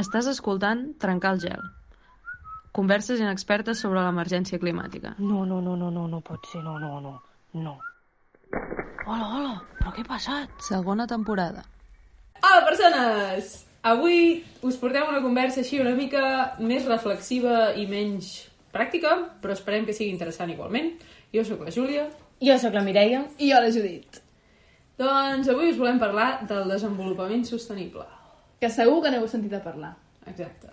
Estàs escoltant Trencar el gel. Converses inexpertes sobre l'emergència climàtica. No, no, no, no, no, no pot ser, no, no, no, no. Hola, hola, però què ha passat? Segona temporada. Hola, persones! Avui us portem una conversa així una mica més reflexiva i menys pràctica, però esperem que sigui interessant igualment. Jo sóc la Júlia. Jo sóc la Mireia. I jo la Judit. Doncs avui us volem parlar del desenvolupament sostenible. Que segur que n'heu sentit a parlar. Exacte.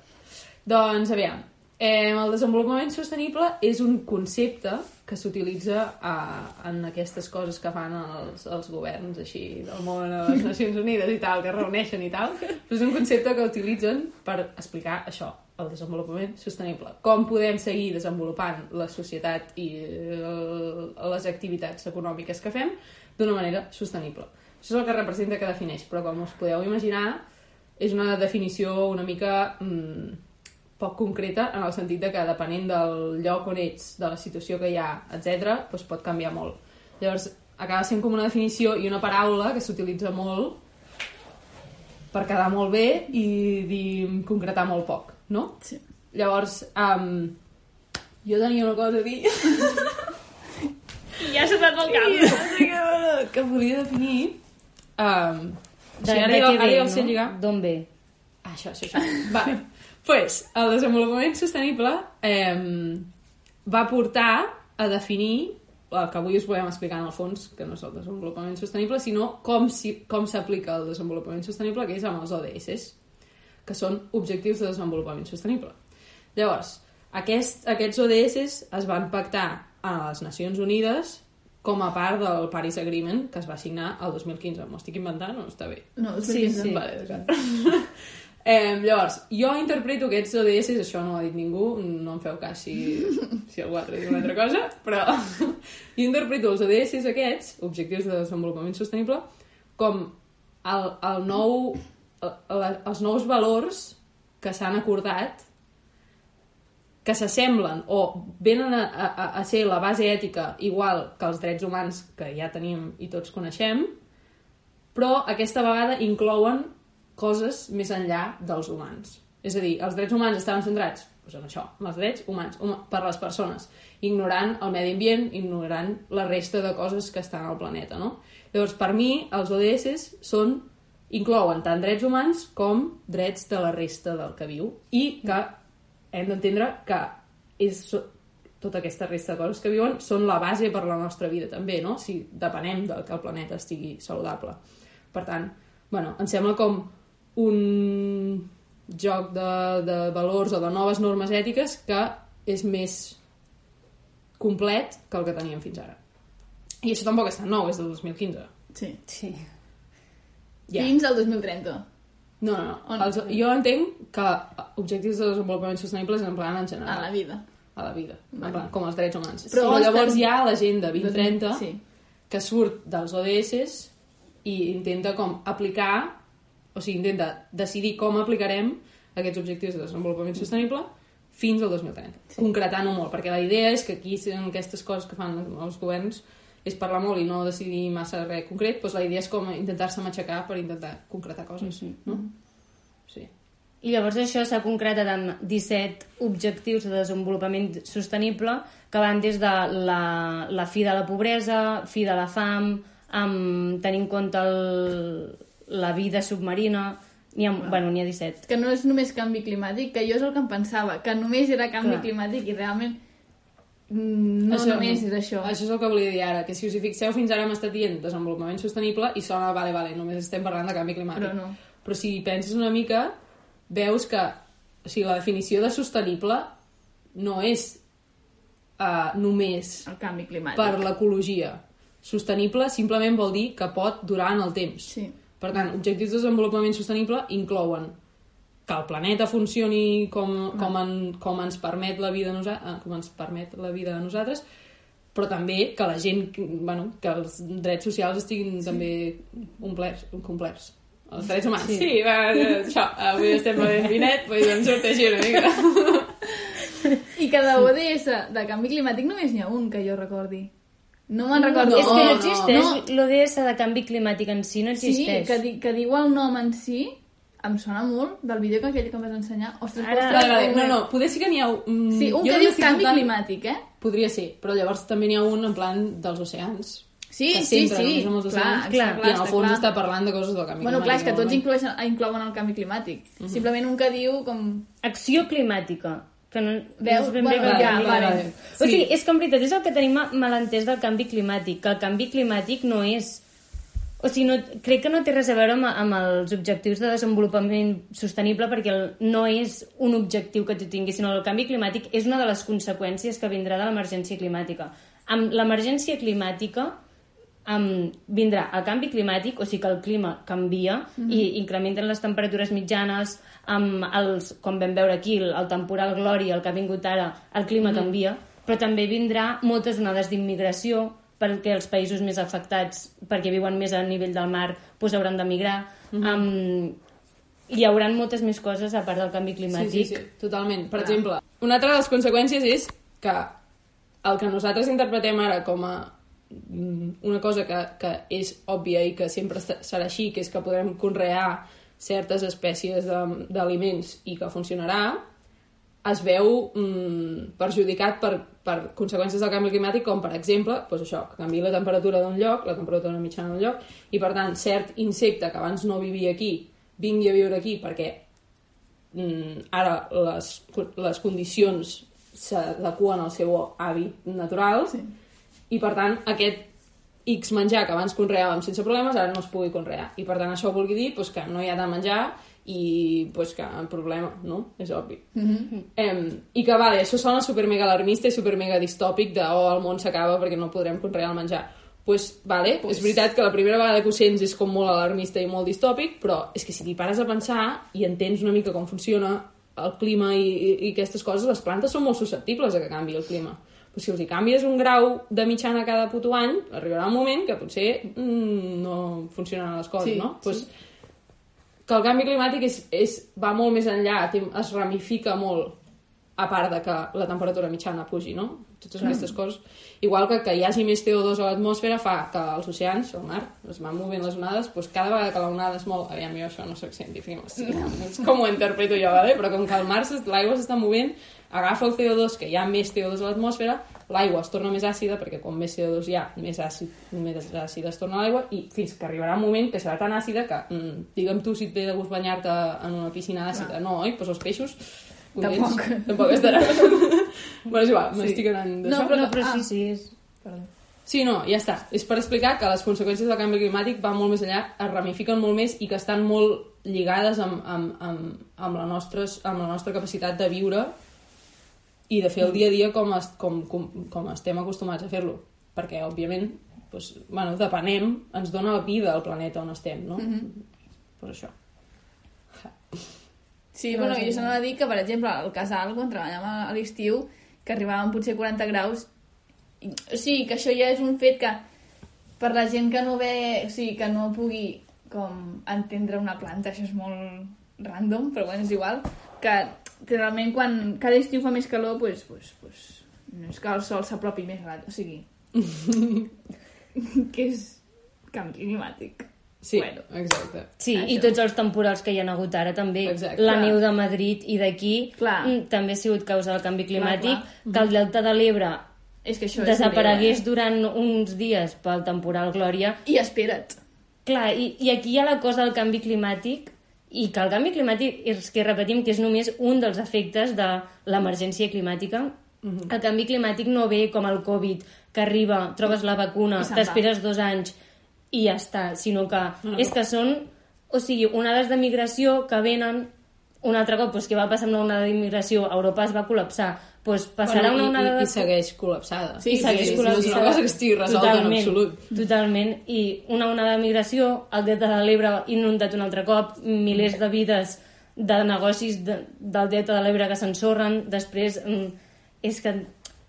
Doncs, aviam, eh, el desenvolupament sostenible és un concepte que s'utilitza eh, en aquestes coses que fan els, els governs així del món, les Nacions Unides i tal, que reuneixen i tal, però és un concepte que utilitzen per explicar això, el desenvolupament sostenible. Com podem seguir desenvolupant la societat i el, les activitats econòmiques que fem d'una manera sostenible. Això és el que representa que defineix, però com us podeu imaginar, és una definició una mica mm, poc concreta en el sentit de que depenent del lloc on ets, de la situació que hi ha, etc, doncs pot canviar molt. Llavors, acaba sent com una definició i una paraula que s'utilitza molt per quedar molt bé i dir, concretar molt poc, no? Sí. Llavors, um, jo tenia una cosa a dir I ja s'ha anat el cap. que, que volia definir... Um, De, sigui, ara de ara ja no? D'on ve? Ah, això, això, això. Vale. pues, el desenvolupament sostenible eh, va portar a definir el que avui us volem explicar en el fons, que no és el desenvolupament sostenible, sinó com si, com s'aplica el desenvolupament sostenible, que és amb els ODS, que són Objectius de Desenvolupament Sostenible. Llavors, aquest, aquests ODS es van pactar a les Nacions Unides com a part del Paris Agreement que es va signar el 2015. M'ho estic inventant o està bé? No, Sí, sí. Vale, d'acord. eh, llavors, jo interpreto aquests ODS, això no ho ha dit ningú, no em feu cas si, si algú altre diu una altra cosa, però jo interpreto els ODS aquests, Objectius de Desenvolupament Sostenible, com el, el nou, el, el, els nous valors que s'han acordat que s'assemblen o venen a, a, a ser la base ètica igual que els drets humans que ja tenim i tots coneixem, però aquesta vegada inclouen coses més enllà dels humans. És a dir, els drets humans estaven centrats doncs, en això, en els drets humans, huma, per les persones, ignorant el medi ambient, ignorant la resta de coses que estan al planeta, no? Llavors, per mi, els ODS són, inclouen tant drets humans com drets de la resta del que viu i que hem d'entendre que és, tota aquesta resta de coses que viuen són la base per la nostra vida també, no? Si depenem de que el planeta estigui saludable. Per tant, bueno, em sembla com un joc de, de valors o de noves normes ètiques que és més complet que el que teníem fins ara. I això tampoc és tan nou, és del 2015. Sí. Sí. Ja. Fins al 2030. No, no, no. Els, jo entenc que objectius de desenvolupament sostenible és en plan en general. A la vida. a la vida, en plan, com els drets humans. Però Però, llavors hi ha l'agenda 2030 Sí. que surt dels ODS i intenta com aplicar, o sigui, intenta decidir com aplicarem aquests objectius de desenvolupament sostenible fins al 2030, sí. concretant-ho molt, perquè la idea és que aquí, aquestes coses que fan els governs, és parlar molt i no decidir massa res concret, doncs la idea és com intentar-se matxacar per intentar concretar coses, no? Sí. I llavors això s'ha concretat en 17 objectius de desenvolupament sostenible que van des de la, la fi de la pobresa, fi de la fam, amb tenir en compte el, la vida submarina... N'hi ha, bueno, n'hi ha 17. Que no és només canvi climàtic, que jo és el que em pensava, que només era canvi Clar. climàtic i realment mm, no només és això. Això és el que volia dir ara, que si us hi fixeu, fins ara hem estat dient desenvolupament sostenible i sona, vale, vale, només estem parlant de canvi climàtic. Però no. Però si hi penses una mica, veus que o sigui, la definició de sostenible no és uh, només El canvi climàtic. per l'ecologia. Sostenible simplement vol dir que pot durar en el temps. Sí. Per tant, objectius de desenvolupament sostenible inclouen que el planeta funcioni com, com, en, com ens permet la vida a nosaltres, com ens permet la vida a nosaltres, però també que la gent, bueno, que els drets socials estiguin sí. també complerts, complerts. Els drets humans. Sí, sí va, això, avui estem bevent vinet, doncs em surt així una mica. I que de ODS, de canvi climàtic, només n'hi ha un que jo recordi. No me'n recordo. és que no no, existeix. no. L'ODS de canvi climàtic en si no Sí, existeix. que, di, que diu el nom en si, em sona molt del vídeo que aquell que em vas ensenyar. Ostres, Ara- ostres, Vale, vale. No, no, poder sí que n'hi ha... Mm, Sí, un jo que no diu canvi tan- climàtic, eh? Podria ser, però llavors també n'hi ha un en plan dels oceans. Sí, que sí, sí. amb els Clar, oceans, clar, I en el fons clar. està parlant de coses del canvi Bueno, clar, és que tots climàtic, inclouen, inclouen el canvi climàtic. Simplement un que diu com... Acció climàtic que no, no Veus? és ben bé Bueno, ja, canvi vale. climàtic. Sí. O sigui, és que en veritat és el que tenim mal entès del canvi climàtic, que el canvi climàtic no és... O sigui, no, crec que no té res a veure amb, amb els objectius de desenvolupament sostenible perquè el, no és un objectiu que tu tinguis, sinó el canvi climàtic és una de les conseqüències que vindrà de l'emergència climàtica. Amb l'emergència climàtica um, vindrà el canvi climàtic, o sigui que el clima canvia mm -hmm. i incrementen les temperatures mitjanes, amb els, com vam veure aquí, el, el temporal Glòria, el que ha vingut ara, el clima mm -hmm. canvia, però també vindrà moltes onades d'immigració, perquè els països més afectats, perquè viuen més a nivell del mar, doncs hauran d'emigrar. Mm -hmm. um, hi haurà moltes més coses a part del canvi climàtic. Sí, sí, sí, totalment. Per exemple, una altra de les conseqüències és que el que nosaltres interpretem ara com a mm, una cosa que, que és òbvia i que sempre serà així, que és que podrem conrear certes espècies de- d'aliments i que funcionarà, es veu mm, perjudicat per, per conseqüències del canvi climàtic, com per exemple, doncs això, que canvi la temperatura d'un lloc, la temperatura mitjana d'un lloc, i per tant, cert insecte que abans no vivia aquí, vingui a viure aquí perquè mm, ara les, les condicions s'adequen al seu hàbit natural Sí. i per tant aquest X menjar que abans conreàvem sense problemes ara no es pugui conrear i per tant això vol dir doncs, que no hi ha de menjar i doncs, que el problema, no? És obvi. Mm -hmm. em, I que, vale, això sona super mega alarmista i super mega distòpic de oh, el món s'acaba perquè no podrem conrear el menjar. Pues, vale, pues... és veritat que la primera vegada que ho sents és com molt alarmista i molt distòpic, però és que si t'hi pares a pensar i entens una mica com funciona el clima i, i, i aquestes coses, les plantes són molt susceptibles a que canvi el clima. Pues si els hi canvies un grau de mitjana cada puto any, arribarà un moment que potser mm, no funcionaran les coses, Sí, no? Pues, sí. Que el canvi climàtic és, és, va molt més enllà, es ramifica molt a part de que la temperatura mitjana pugi, no? Totes aquestes coses. Igual que que hi hagi més CO2 a l'atmosfera fa que els oceans, el mar, es van movent les onades, doncs cada vegada que l'onada es mou... Aviam, jo això no soc científic, no sé, com ho interpreto jo, vale? però com que el mar, l'aigua s'està movent, agafa el CO2, que hi ha més CO2 a l'atmosfera, l'aigua es torna més àcida, perquè com més CO2 hi ha, més àcid, més àcida es torna l'aigua, i fins que arribarà un moment que serà tan àcida que, mm, digue'm tu si et ve de gust banyar-te en una piscina àcida, no, oi? Doncs els peixos contents, Tampoc. tampoc estaran. bueno, és igual, m'estic anant d'això. No, però- No, però Ah. sí, sí, és... Perdó. Sí, no, ja està. És per explicar que les conseqüències del canvi climàtic van molt més enllà, es ramifiquen molt més i que estan molt lligades amb, amb, amb, amb, la, nostres, amb la nostra capacitat de viure i de fer el dia a dia com, es, com, com, com estem acostumats a fer-lo. Perquè, òbviament, doncs, bueno, depenem, ens dona la vida al planeta on estem, no? Mm -hmm. Per això. Sí, bueno, jo s'anava a dir que, per exemple, al casal, quan treballàvem a l'estiu, que arribaven potser 40 graus, i, o sigui, que això ja és un fet que per la gent que no ve, o sigui, que no pugui com entendre una planta, això és molt random, però bueno, és igual, que realment quan cada estiu fa més calor, pues, pues, pues, no és que el sol s'apropi més rat, o sigui, que és canvi climàtic. Sí, Bueno. exacte. Sí, Això. i tots els temporals que hi ha hagut ara també. Exacte. La Clar. neu de Madrid i d'aquí Clar. mm, també ha sigut causa del canvi climàtic. clar. Que el delta de l'Ebre És que això desaparegués és durant uns dies pel temporal Glòria. I espera't. Clar, i, i aquí hi ha la cosa del canvi climàtic i que el canvi climàtic és que repetim que és només un dels efectes de l'emergència climàtica. El canvi climàtic no ve com el Covid, que arriba, trobes la vacuna, t'esperes dos anys i ja està, sinó que és que són, o sigui, onades de migració que venen un altre cop, doncs, què va passar amb l'onada d'immigració? Europa es va col·lapsar, doncs passarà Bueno, una i, onada i. I segueix col·lapsada. Sí, i segueix sí, col·lapsada. No és una cosa que estigui resolta en absolut. Totalment. I una onada de migració, el Delta de l'Ebre inundat un altre cop, milers de vides de negocis de, del Delta de l'Ebre que s'ensorren, després mm, és que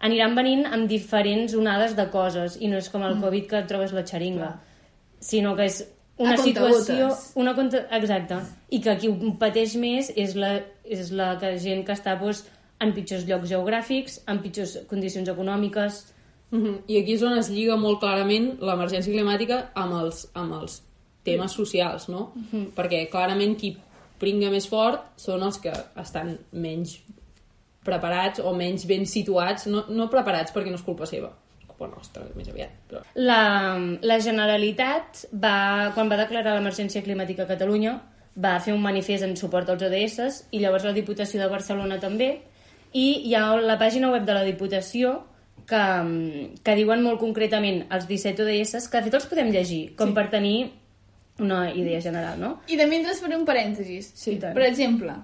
aniran venint amb diferents onades de coses i no és com el Covid que trobes la xeringa, sinó que és una situació... Una conta... Exacte. I que qui ho pateix més és la, és la que gent que està doncs, en pitjors llocs geogràfics, en pitjors condicions econòmiques, Mhm. I aquí és on es lliga molt clarament l'emergència climàtica amb els, amb els temes socials, no? Perquè clarament qui pringa més fort són els que estan menys preparats o menys ben situats, no, no preparats perquè no és culpa seva, culpa nostra, més aviat. Però... La, la Generalitat, va, quan va declarar l'emergència climàtica a Catalunya, va fer un manifest en suport als ODS i llavors la Diputació de Barcelona també i hi ha la pàgina web de la Diputació que, que diuen molt concretament els 17 ODS, que de fet els podem llegir, com sí. per tenir una idea general, no? I de mentre faré un parèntesis. Sí, tant. Per exemple,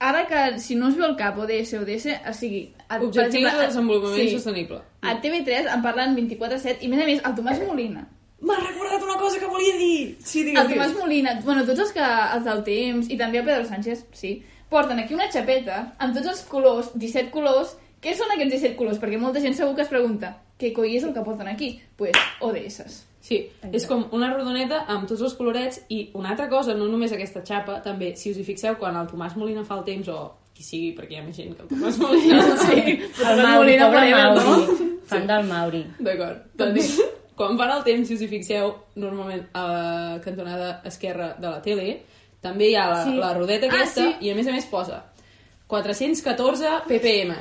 ara que si no es veu el cap ODS o ODS, o sigui... A, exemple, de desenvolupament sostenible. A TV3 en parlen 24-7 i a més a més el Tomàs Molina M'ha recordat una cosa que volia dir! Sí, digues, el Tomàs Molina, bueno, tots els, que, els del temps i també el Pedro Sánchez, sí, porten aquí una xapeta amb tots els colors, 17 colors, què són aquests 17 colors? Perquè molta gent segur que es pregunta què coi és el que porten aquí? Pues ODS. Sí, és com una rodoneta amb tots els colorets i una altra cosa, no només aquesta xapa, també, si us hi fixeu, quan el Tomàs Molina fa el temps o qui sigui, perquè hi ha més gent que el Tomàs Molina. sí. El Mauri, pobre forever, Mauri. Fan del Mauri. D'acord. Doncs, quan fan el temps, si us hi fixeu, normalment a la cantonada esquerra de la tele, també hi ha la, Sí. la rodeta Ah, aquesta, sí. i a més a més posa 414 ppm.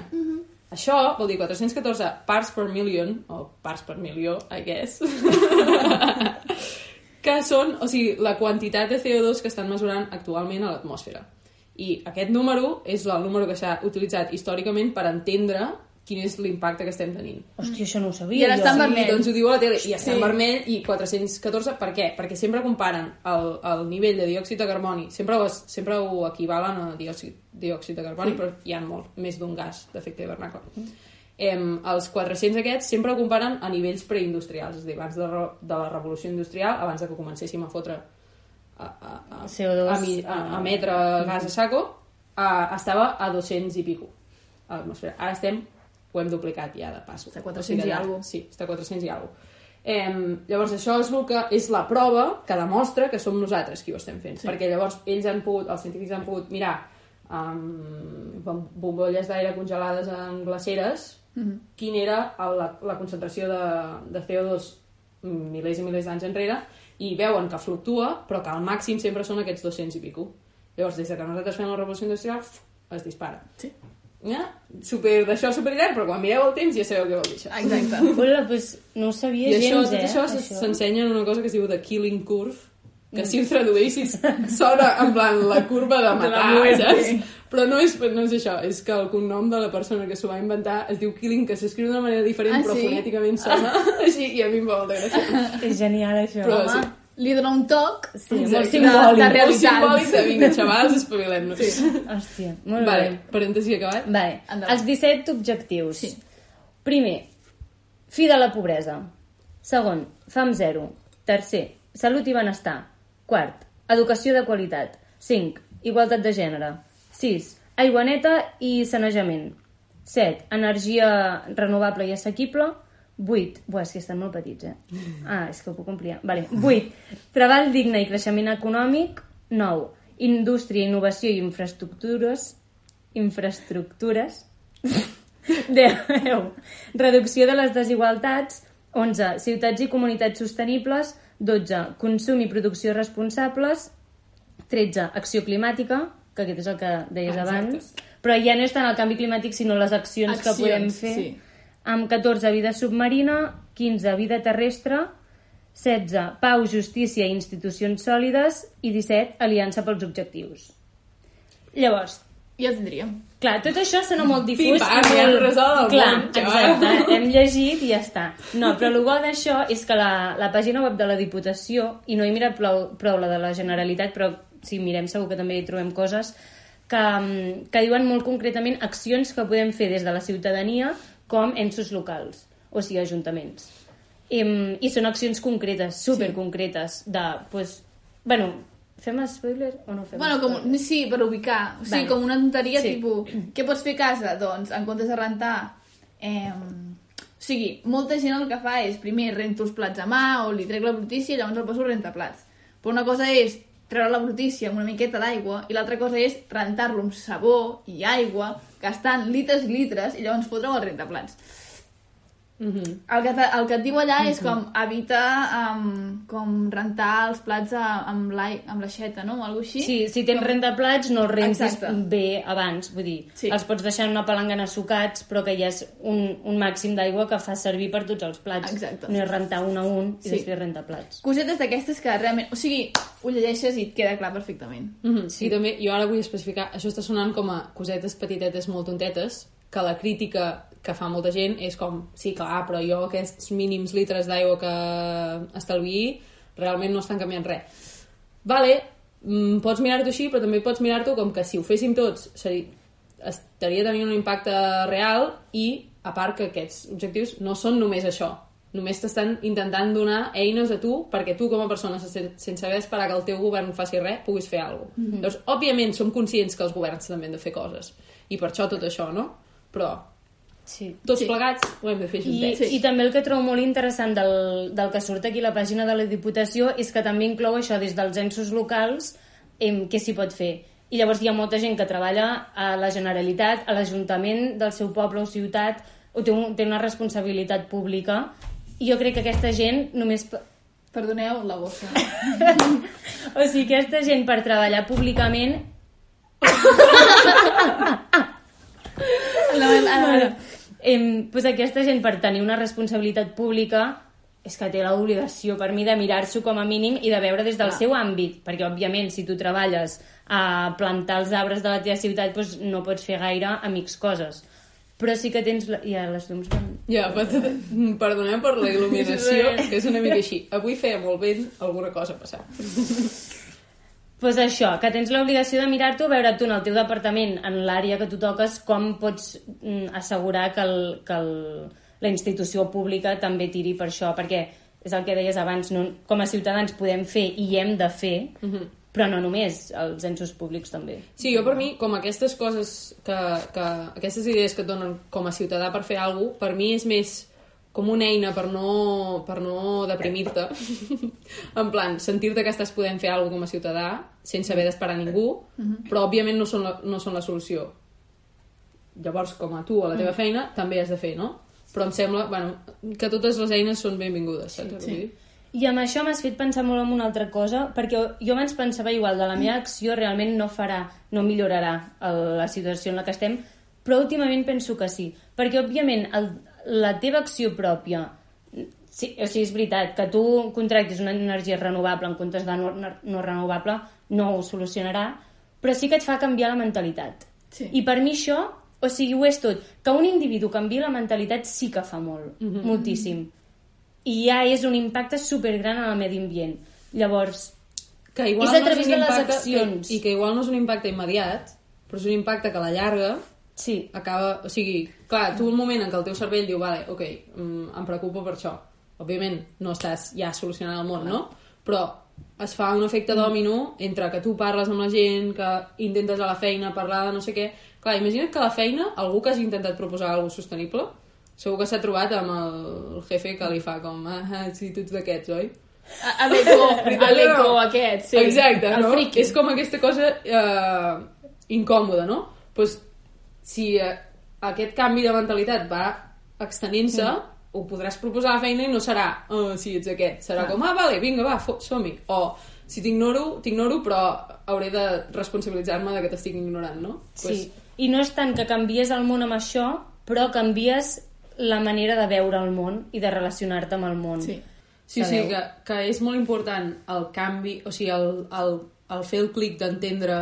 Això vol dir 414 parts per million, o parts per milió, I guess, que són, o sigui, la quantitat de CO2 que estan mesurant actualment a l'atmosfera. I aquest número és el número que s'ha utilitzat històricament per entendre quin és l'impacte que estem tenint. Hòstia, això no ho I sabia ara jo. està en vermell. doncs ho diu a la tele, i està Sí. en vermell i 414, per què? Perquè sempre comparen el, el nivell de diòxid de carboni, sempre ho, es- sempre ho equivalen a diòxid, diòxid de carboni, sí. però hi ha molt, més d'un gas d'efecte hivernacle. Em, els 400 aquests sempre ho comparen a nivells preindustrials, és a dir, abans de, de la revolució industrial, abans de que comencéssim a fotre a, a, a, CO2. a, a, a emetre gas a saco, a, estava a 200 i pico a l'atmosfera. Ara estem, ho hem duplicat ja de passo. Està a 400 i allà- algo. Sí, està a 400 i alguna eh, llavors això és, el que, és la prova que demostra que som nosaltres qui ho estem fent sí. perquè llavors ells han pogut, els científics han pogut mirar um, bombolles d'aire congelades en glaceres mm -hmm. quina era la, la concentració de, de CO2 milers i milers d'anys enrere i veuen que fluctua però que al màxim sempre són aquests 200 i pico llavors des de que nosaltres fem la revolució industrial es dispara Sí. Ja? super, d'això superllarg però quan mireu el temps ja sabeu què vol dir això Exacte. Hola, doncs no ho sabia i això, gens, tot eh? això s- s'ensenya en una cosa que es diu The Killing Curve, que si ho traduïssis sona en plan la curva de matar, muerte. saps? Però no és, no és això, és que el cognom de la persona que s'ho va inventar es diu Killing, que s'escriu d'una manera diferent, Ah, però sí? fonèticament sona així, i a mi em fa molta gràcia. És genial, això. Però Home, sí. Li dona un toc Sí, molt simbòlic. de Molt realitat. simbòlic de vinga, xavals, espavilem-nos. Sí. Hòstia, molt Vale, bé. parèntesi acabat. Vale, Endavant. els 17 objectius. Sí. Primer, fi de la pobresa. Segon, fam zero. Tercer, salut i benestar. Quart, educació de qualitat. 5. Igualtat de gènere. 6. Aigua neta i sanejament. 7. Energia renovable i assequible. 8. Buah, és que estan molt petits, eh? Ah, és que ho puc ampliar. Vale. 8. Treball digne i creixement econòmic. 9. Indústria, innovació i infraestructures. Infraestructures. 10. Reducció de les desigualtats. 11. Ciutats i comunitats sostenibles. 12. Consum i producció responsables. 13. Acció climàtica, que aquest és el que deies Ah, exacte. abans. Però ja no és tant el canvi climàtic, sinó les accions, que Accions, podem fer. sí. Amb 14, vida submarina. 15, vida terrestre. 16, pau, justícia i institucions sòlides. I 17, aliança pels objectius. Llavors, Ja tindríem. Clar, tot això sona molt difús. Pim-pam, i ja molt... hem resolt el Clar, món, exacte. Hem llegit i ja està. No, però el bo d'això és que la, la pàgina web de la Diputació, i no he mirat prou, prou la de la Generalitat, però si mirem segur que també hi trobem coses, que, mm, que diuen molt concretament accions que podem fer des de la ciutadania com ensos locals, o sigui, ajuntaments. I, i són accions concretes, superconcretes, de, pues, bueno, fem spoiler o no fem Bueno, com, spoiler? sí, per ubicar. O sigui, Vale. com una tonteria, Sí. tipus, què pots fer a casa? Doncs, en comptes de rentar... Eh, o sigui, molta gent el que fa és, primer, rento els plats a mà o li trec la brutícia i llavors el poso a rentaplats. Però una cosa és treure la brutícia amb una miqueta d'aigua i l'altra cosa és rentar-lo amb sabó i aigua, gastant litres i litres i llavors fotre-ho al rentaplats. Mhm. El que, te, el que et diu allà és com evita um, com rentar els plats a, amb, l'ai- amb l'aixeta, no? O alguna així. Sí, si tens rentaplats, no els rentis Exacte. bé abans. Vull dir, Sí. els pots deixar en una palangana sucats, però que hi ha un, un màxim d'aigua que fa servir per tots els plats. Exacte. No és rentar un a un i Sí. després rentar plats. Cosetes d'aquestes que realment... O sigui, ho llegeixes i et queda clar perfectament. Mm -hmm. sí. I també, jo ara vull especificar, això està sonant com a cosetes petitetes molt tontetes, que la crítica que fa molta gent és com, sí, clar, però jo aquests mínims litres d'aigua que estalviï realment no estan canviant res. Vale, mm, pots mirar-t'ho així, però també pots mirar-t'ho com que si ho féssim tots seria, estaria tenint un impacte real i, a part que aquests objectius no són només això, només t'estan intentant donar eines a tu perquè tu com a persona, sen- sense haver d'esperar que el teu govern faci res, puguis fer alguna cosa. Llavors, òbviament, som conscients que els governs també han de fer coses. I per això tot això, no? Però Sí. tots Sí. plegats ho hem de fer I, juntets. sí. I també el que trobo molt interessant del, del que surt aquí a la pàgina de la Diputació és que també inclou això des dels ensos locals em, què s'hi pot fer. I llavors hi ha molta gent que treballa a la Generalitat, a l'Ajuntament del seu poble o ciutat, o té, un, té una responsabilitat pública, i jo crec que aquesta gent només... Perdoneu la bossa. O sigui, aquesta gent per treballar públicament No, ara, ara. Em, pues aquesta gent per tenir una responsabilitat pública és que té l'obligació per mi de mirar-s'ho com a mínim i de veure des del seu àmbit, perquè òbviament si tu treballes a plantar els arbres de la teva ciutat doncs no pots fer gaire amics coses però sí que tens... La... Ja, les llums van... Ja, però, perdoneu per la il·luminació, que és una mica així. Avui feia molt vent, alguna cosa ha passat. pues això, que tens l'obligació de mirar-t'ho, veure tu en el teu departament, en l'àrea que tu toques, com pots mm, assegurar que, el, que el, la institució pública també tiri per això, perquè és el que deies abans, no, com a ciutadans podem fer i hem de fer, però no només, els ensos públics també. Sí, jo per mi, com aquestes coses, que, que, aquestes idees que et donen com a ciutadà per fer alguna cosa, per mi és més com una eina per no, per no deprimir-te. en plan, sentir-te que estàs podent fer alguna cosa com a ciutadà sense haver d'esperar ningú, però òbviament no són, la, no són la solució. Llavors, com a tu a la teva feina, també has de fer, no? Però em sembla, bueno, que totes les eines són benvingudes, saps? vull dir? I amb això m'has fet pensar molt en una altra cosa, perquè jo abans pensava igual, de la meva acció realment no farà, no millorarà el, la situació en la que estem, però últimament penso que sí, perquè òbviament el, la teva acció pròpia, sí, o sigui, és veritat, que tu contractis una energia renovable en comptes de no, no renovable no ho solucionarà, però sí que et fa canviar la mentalitat. Sí. I per mi això, o sigui, ho és tot. Que un individu canvi la mentalitat sí que fa molt, mm -hmm. moltíssim. I ja és un impacte supergran en el medi ambient. Llavors, que igual És a no través un de les impacte, accions. Que, I que igual no és un impacte immediat, però és un impacte que a la llarga sí, acaba... O sigui, clar, tu un moment en què el teu cervell diu, vale, ok, mm, em preocupo per això. Òbviament, no estàs ja solucionant el món, no? Però es fa un efecte dòmino entre que tu parles amb la gent, que intentes a la feina parlar de no sé què... Clar, imagina't que a la feina algú que hagi intentat proposar alguna sostenible segur que s'ha trobat amb el jefe que li fa com, ah, sí, tu ets d'aquests, oi? A, l'eco, a l'eco aquest, sí. Exacte, no? És com aquesta cosa eh, incòmoda, no? pues, si eh, aquest canvi de mentalitat va extenint-se, ho podràs proposar a la feina i no serà, oh, sí, ets aquest. Serà com, ah, vale, vinga, va, som-hi. O, si t'ignoro, t'ignoro, però hauré de responsabilitzar-me de que t'estic ignorant, no? sí. I no és tant que canvies el món amb això, però canvies la manera de veure el món i de relacionar-te amb el món. Sí. Sí, sí, que, que és molt important el canvi, o sigui, el, el, el fer el clic d'entendre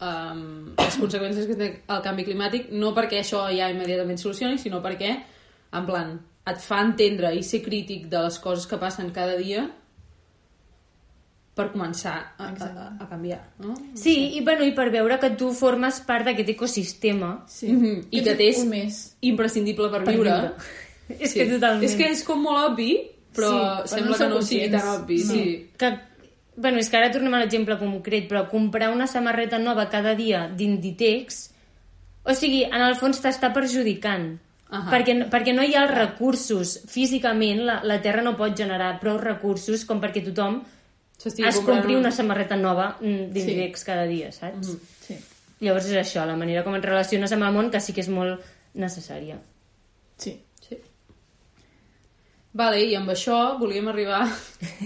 um, les conseqüències que té el canvi climàtic, no perquè això ja immediatament solucioni, sinó perquè, en plan, et fa entendre i ser crític de les coses que passen cada dia per començar a, a, a, a canviar, no? Sí, i, bueno, i per veure que tu formes part d'aquest ecosistema. sí. Mhm, I que t'és imprescindible per, Per viure. viure. És que totalment. És que és com molt obvi, però Sí, sembla però no que no sigui tan obvi. Sí. que, bueno, és que ara tornem a l'exemple concret, però comprar una samarreta nova cada dia d'Inditex, o sigui, en el fons t'està perjudicant. Ahà. Perquè, perquè no hi ha els recursos. Físicament, la, la Terra no pot generar prou recursos com perquè tothom es compri un- una samarreta nova mm, d'Inditex cada dia, saps? Sí. Llavors és això, la manera com et relaciones amb el món, que sí que és molt necessària. Sí. Vale, i amb això volíem arribar...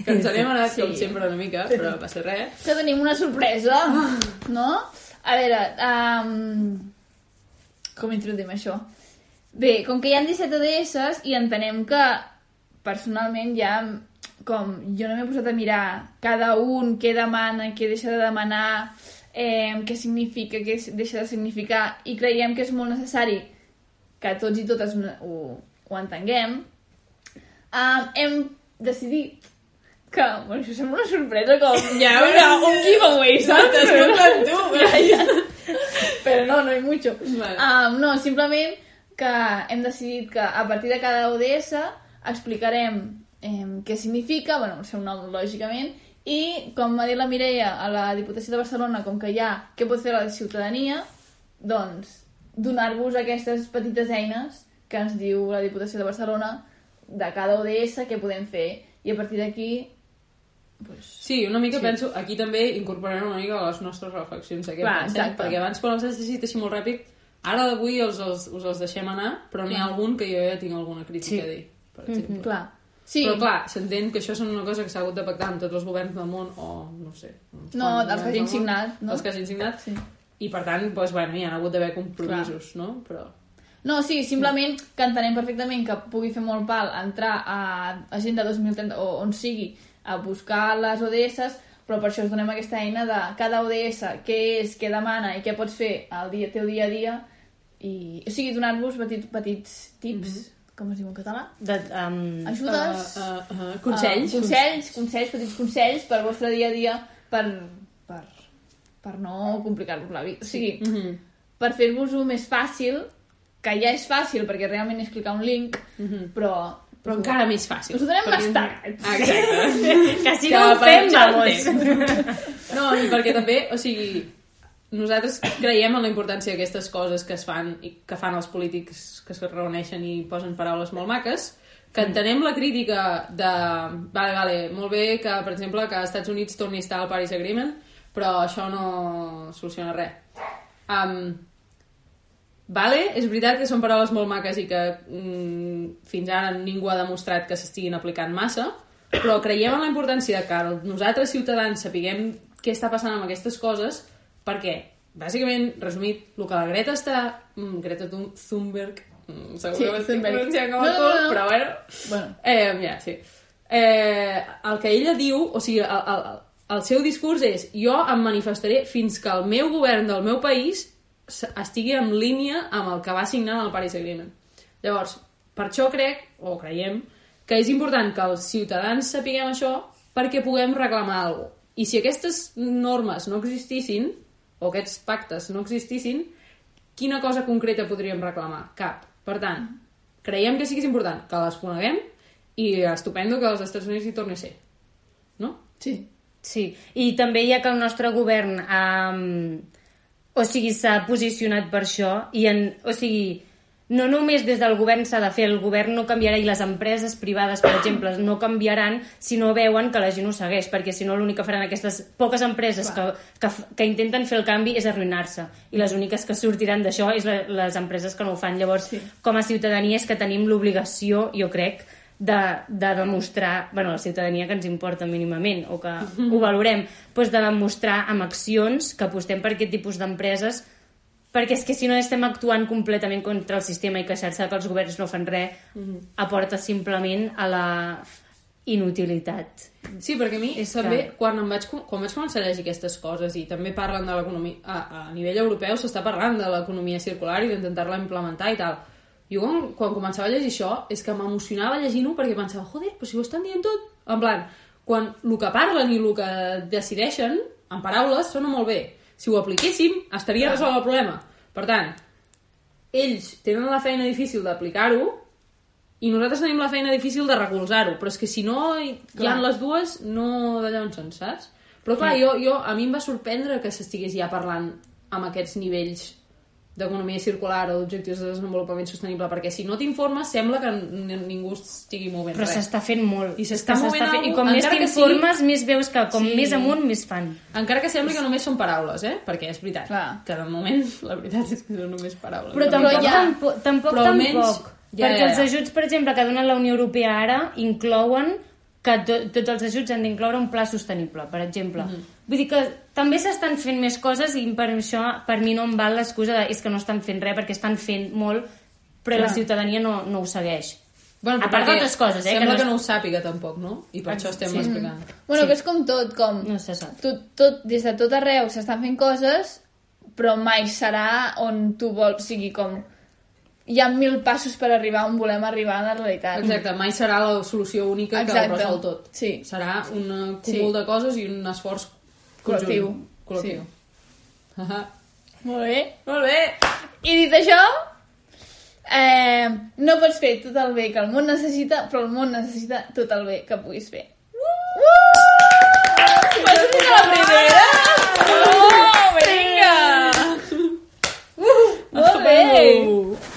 Que ens n'hem anat, sí. com sempre, una mica, però va ser res. Que tenim una sorpresa, no? A veure, um, com introduïm això? Bé, com que hi ha 17 ODS i entenem que personalment ja com jo no m'he posat a mirar cada un què demana, què deixa de demanar, eh, què significa, què deixa de significar, i creiem que és molt necessari que tots i totes ho, ho entenguem, um, hem decidit que... Bueno, això sembla una sorpresa com... Ja, una, un giveaway, saps? T'has comptat tu, ja, ja. Però no, no hay mucho. Vale. Um, no, simplement que hem decidit que a partir de cada ODS explicarem eh, què significa, bueno, el seu nom, lògicament, i, com ha dit la Mireia, a la Diputació de Barcelona, com que hi ha què pot fer la ciutadania, doncs donar-vos aquestes petites eines que ens diu la Diputació de Barcelona de cada ODS què podem fer. I a partir d'aquí pues, Sí, una mica Sí. penso, aquí també incorporarem una mica les nostres reflexions Clar, pensem, exacte. perquè abans quan els has llegit així molt ràpid, ara d'avui els, els, us els deixem anar, però n'hi ha Clar. algun que jo ja tinc alguna crítica Sí. a dir, per exemple. clar. Sí, Però clar, s'entén que això és una cosa que s'ha hagut de pactar amb tots els governs del món, o no sé... No, dels que hagin signat, no? Els que hagin signat, Sí. i per tant, doncs, bueno, hi ha hagut d'haver compromisos, no? Però... No, sí, simplement que entenem perfectament que pugui fer molt pal entrar a Agenda 2030 o on sigui a buscar les ODS, però per això us donem aquesta eina de cada ODS, què és, què demana i què pots fer al dia, teu dia a dia, i, o sigui, donar-vos petits, petits tips, com es diu en català? De, um, Ajudes, Uh, uh, uh, consells. uh, consells, consells, petits consells per al vostre dia a dia per, per, per no complicar-vos la vida. O sigui, Mm -hmm. per fer-vos-ho més fàcil, que ja és fàcil perquè realment és clicar un link, Mhm. però... Però encara més fàcil. Us ho donem perquè- bastant. Exacte. que si no ho fem, vamos. No, i perquè també, o sigui, nosaltres creiem en la importància d'aquestes coses que es fan i que fan els polítics que es reuneixen i posen paraules molt maques, que entenem la crítica de... Vale, vale, molt bé que, per exemple, que als Estats Units torni a estar al Paris Agreement, però això no soluciona res. Um, Vale, és veritat que són paraules molt maques i que mm, fins ara ningú ha demostrat que s'estiguin aplicant massa, però creiem en la importància de que nosaltres, ciutadans, sapiguem què està passant amb aquestes coses, perquè, bàsicament, resumit, el que la Greta està... Mm, Greta Thun- Thunberg... Mm, segur Sí, que ho estic pronunciant com No, a no, cul, no. però bueno... Bueno, Eh, ja, sí. Eh, el que ella diu, o sigui, el, el, el seu discurs és jo em manifestaré fins que el meu govern del meu país estigui en línia amb el que va signar en el Paris Agreement. Llavors, per això crec, o creiem, que és important que els ciutadans sapiguem això perquè puguem reclamar alguna cosa. I si aquestes normes no existissin, o aquests pactes no existissin, quina cosa concreta podríem reclamar? Cap. Per tant, creiem que sí que és important que les coneguem i estupendo que als Estats Units hi torni a ser. No? sí. Sí, i també ja que el nostre govern um, o sigui, s'ha posicionat per això i en, o sigui, no només des del govern s'ha de fer, el govern no canviarà i les empreses privades, per exemple, no canviaran si no veuen que la gent ho segueix, perquè si no l'únic que faran aquestes poques empreses que, que, que intenten fer el canvi és arruïnar-se i les úniques que sortiran d'això és la, les empreses que no ho fan. Llavors, sí. com a ciutadania és que tenim l'obligació, jo crec, de, de demostrar, bueno, la ciutadania que ens importa mínimament o que ho valorem, doncs de demostrar amb accions que apostem per aquest tipus d'empreses perquè és que si no estem actuant completament contra el sistema i queixar-se que els governs no fan res aporta simplement a la inutilitat. Sí, perquè a mi És també, que- quan, em vaig, quan vaig començar a llegir aquestes coses i també parlen de l'economia... A, a nivell europeu s'està parlant de l'economia circular i d'intentar-la implementar i tal. Jo quan, quan començava a llegir això és que m'emocionava llegint-ho perquè pensava, joder, però si ho estan dient tot. En plan, quan el que parlen i el que decideixen, en paraules, sona molt bé. Si ho apliquéssim, estaria resolt el problema. Per tant, ells tenen la feina difícil d'aplicar-ho i nosaltres tenim la feina difícil de recolzar-ho, però és que si no hi, hi ha Clar. les dues, no d'allà on són, saps? Però clar, jo, jo, a mi em va sorprendre que s'estigués ja parlant amb aquests nivells d'economia circular o d'objectius de desenvolupament sostenible, perquè si no t'informes sembla que ningú estigui movent Però res. s'està fent molt. I s'està Que movent fent. I algú, com més t'informes, més veus que com Sí. més amunt, més fan. Encara que sembli que només són paraules, eh? Perquè és veritat Clar. que de moment la veritat és que són només paraules. Però Una tampoc, ja- tampoc, tampoc, però almenys tampoc. Ja, perquè ja, els ja. ajuts, per exemple, que dona la Unió Europea ara, inclouen que to tots els ajuts han d'incloure un pla sostenible, per exemple. Mhm. Vull dir que també s'estan fent més coses i per això, per mi no em val l'excusa de és que no estan fent res, perquè estan fent molt, però la Clar. ciutadania no, no ho segueix. Bueno, A part d'altres coses, eh, que Sembla no que no, ho sàpiga tampoc, no? I per això estem Sí. explicant. Bueno, Sí. que és com tot, com... No se sap. tot, tot, des de tot arreu s'estan fent coses, però mai serà on tu vols, o sigui, com hi ha mil passos per arribar on volem arribar a la realitat. Exacte, mai serà la solució única Exacte. que ho resol tot. Sí. Serà un cúmul sí. de coses i un esforç col·lectiu. Col·lectiu. Sí. Molt bé. Molt bé. I dit això, eh, no pots fer tot el bé que el món necessita, però el món necessita tot el bé que puguis fer. Uh! Uh! Sí, uh! Pots fer la primera? Uh! Oh, vinga! Uh! Molt bé! Uh!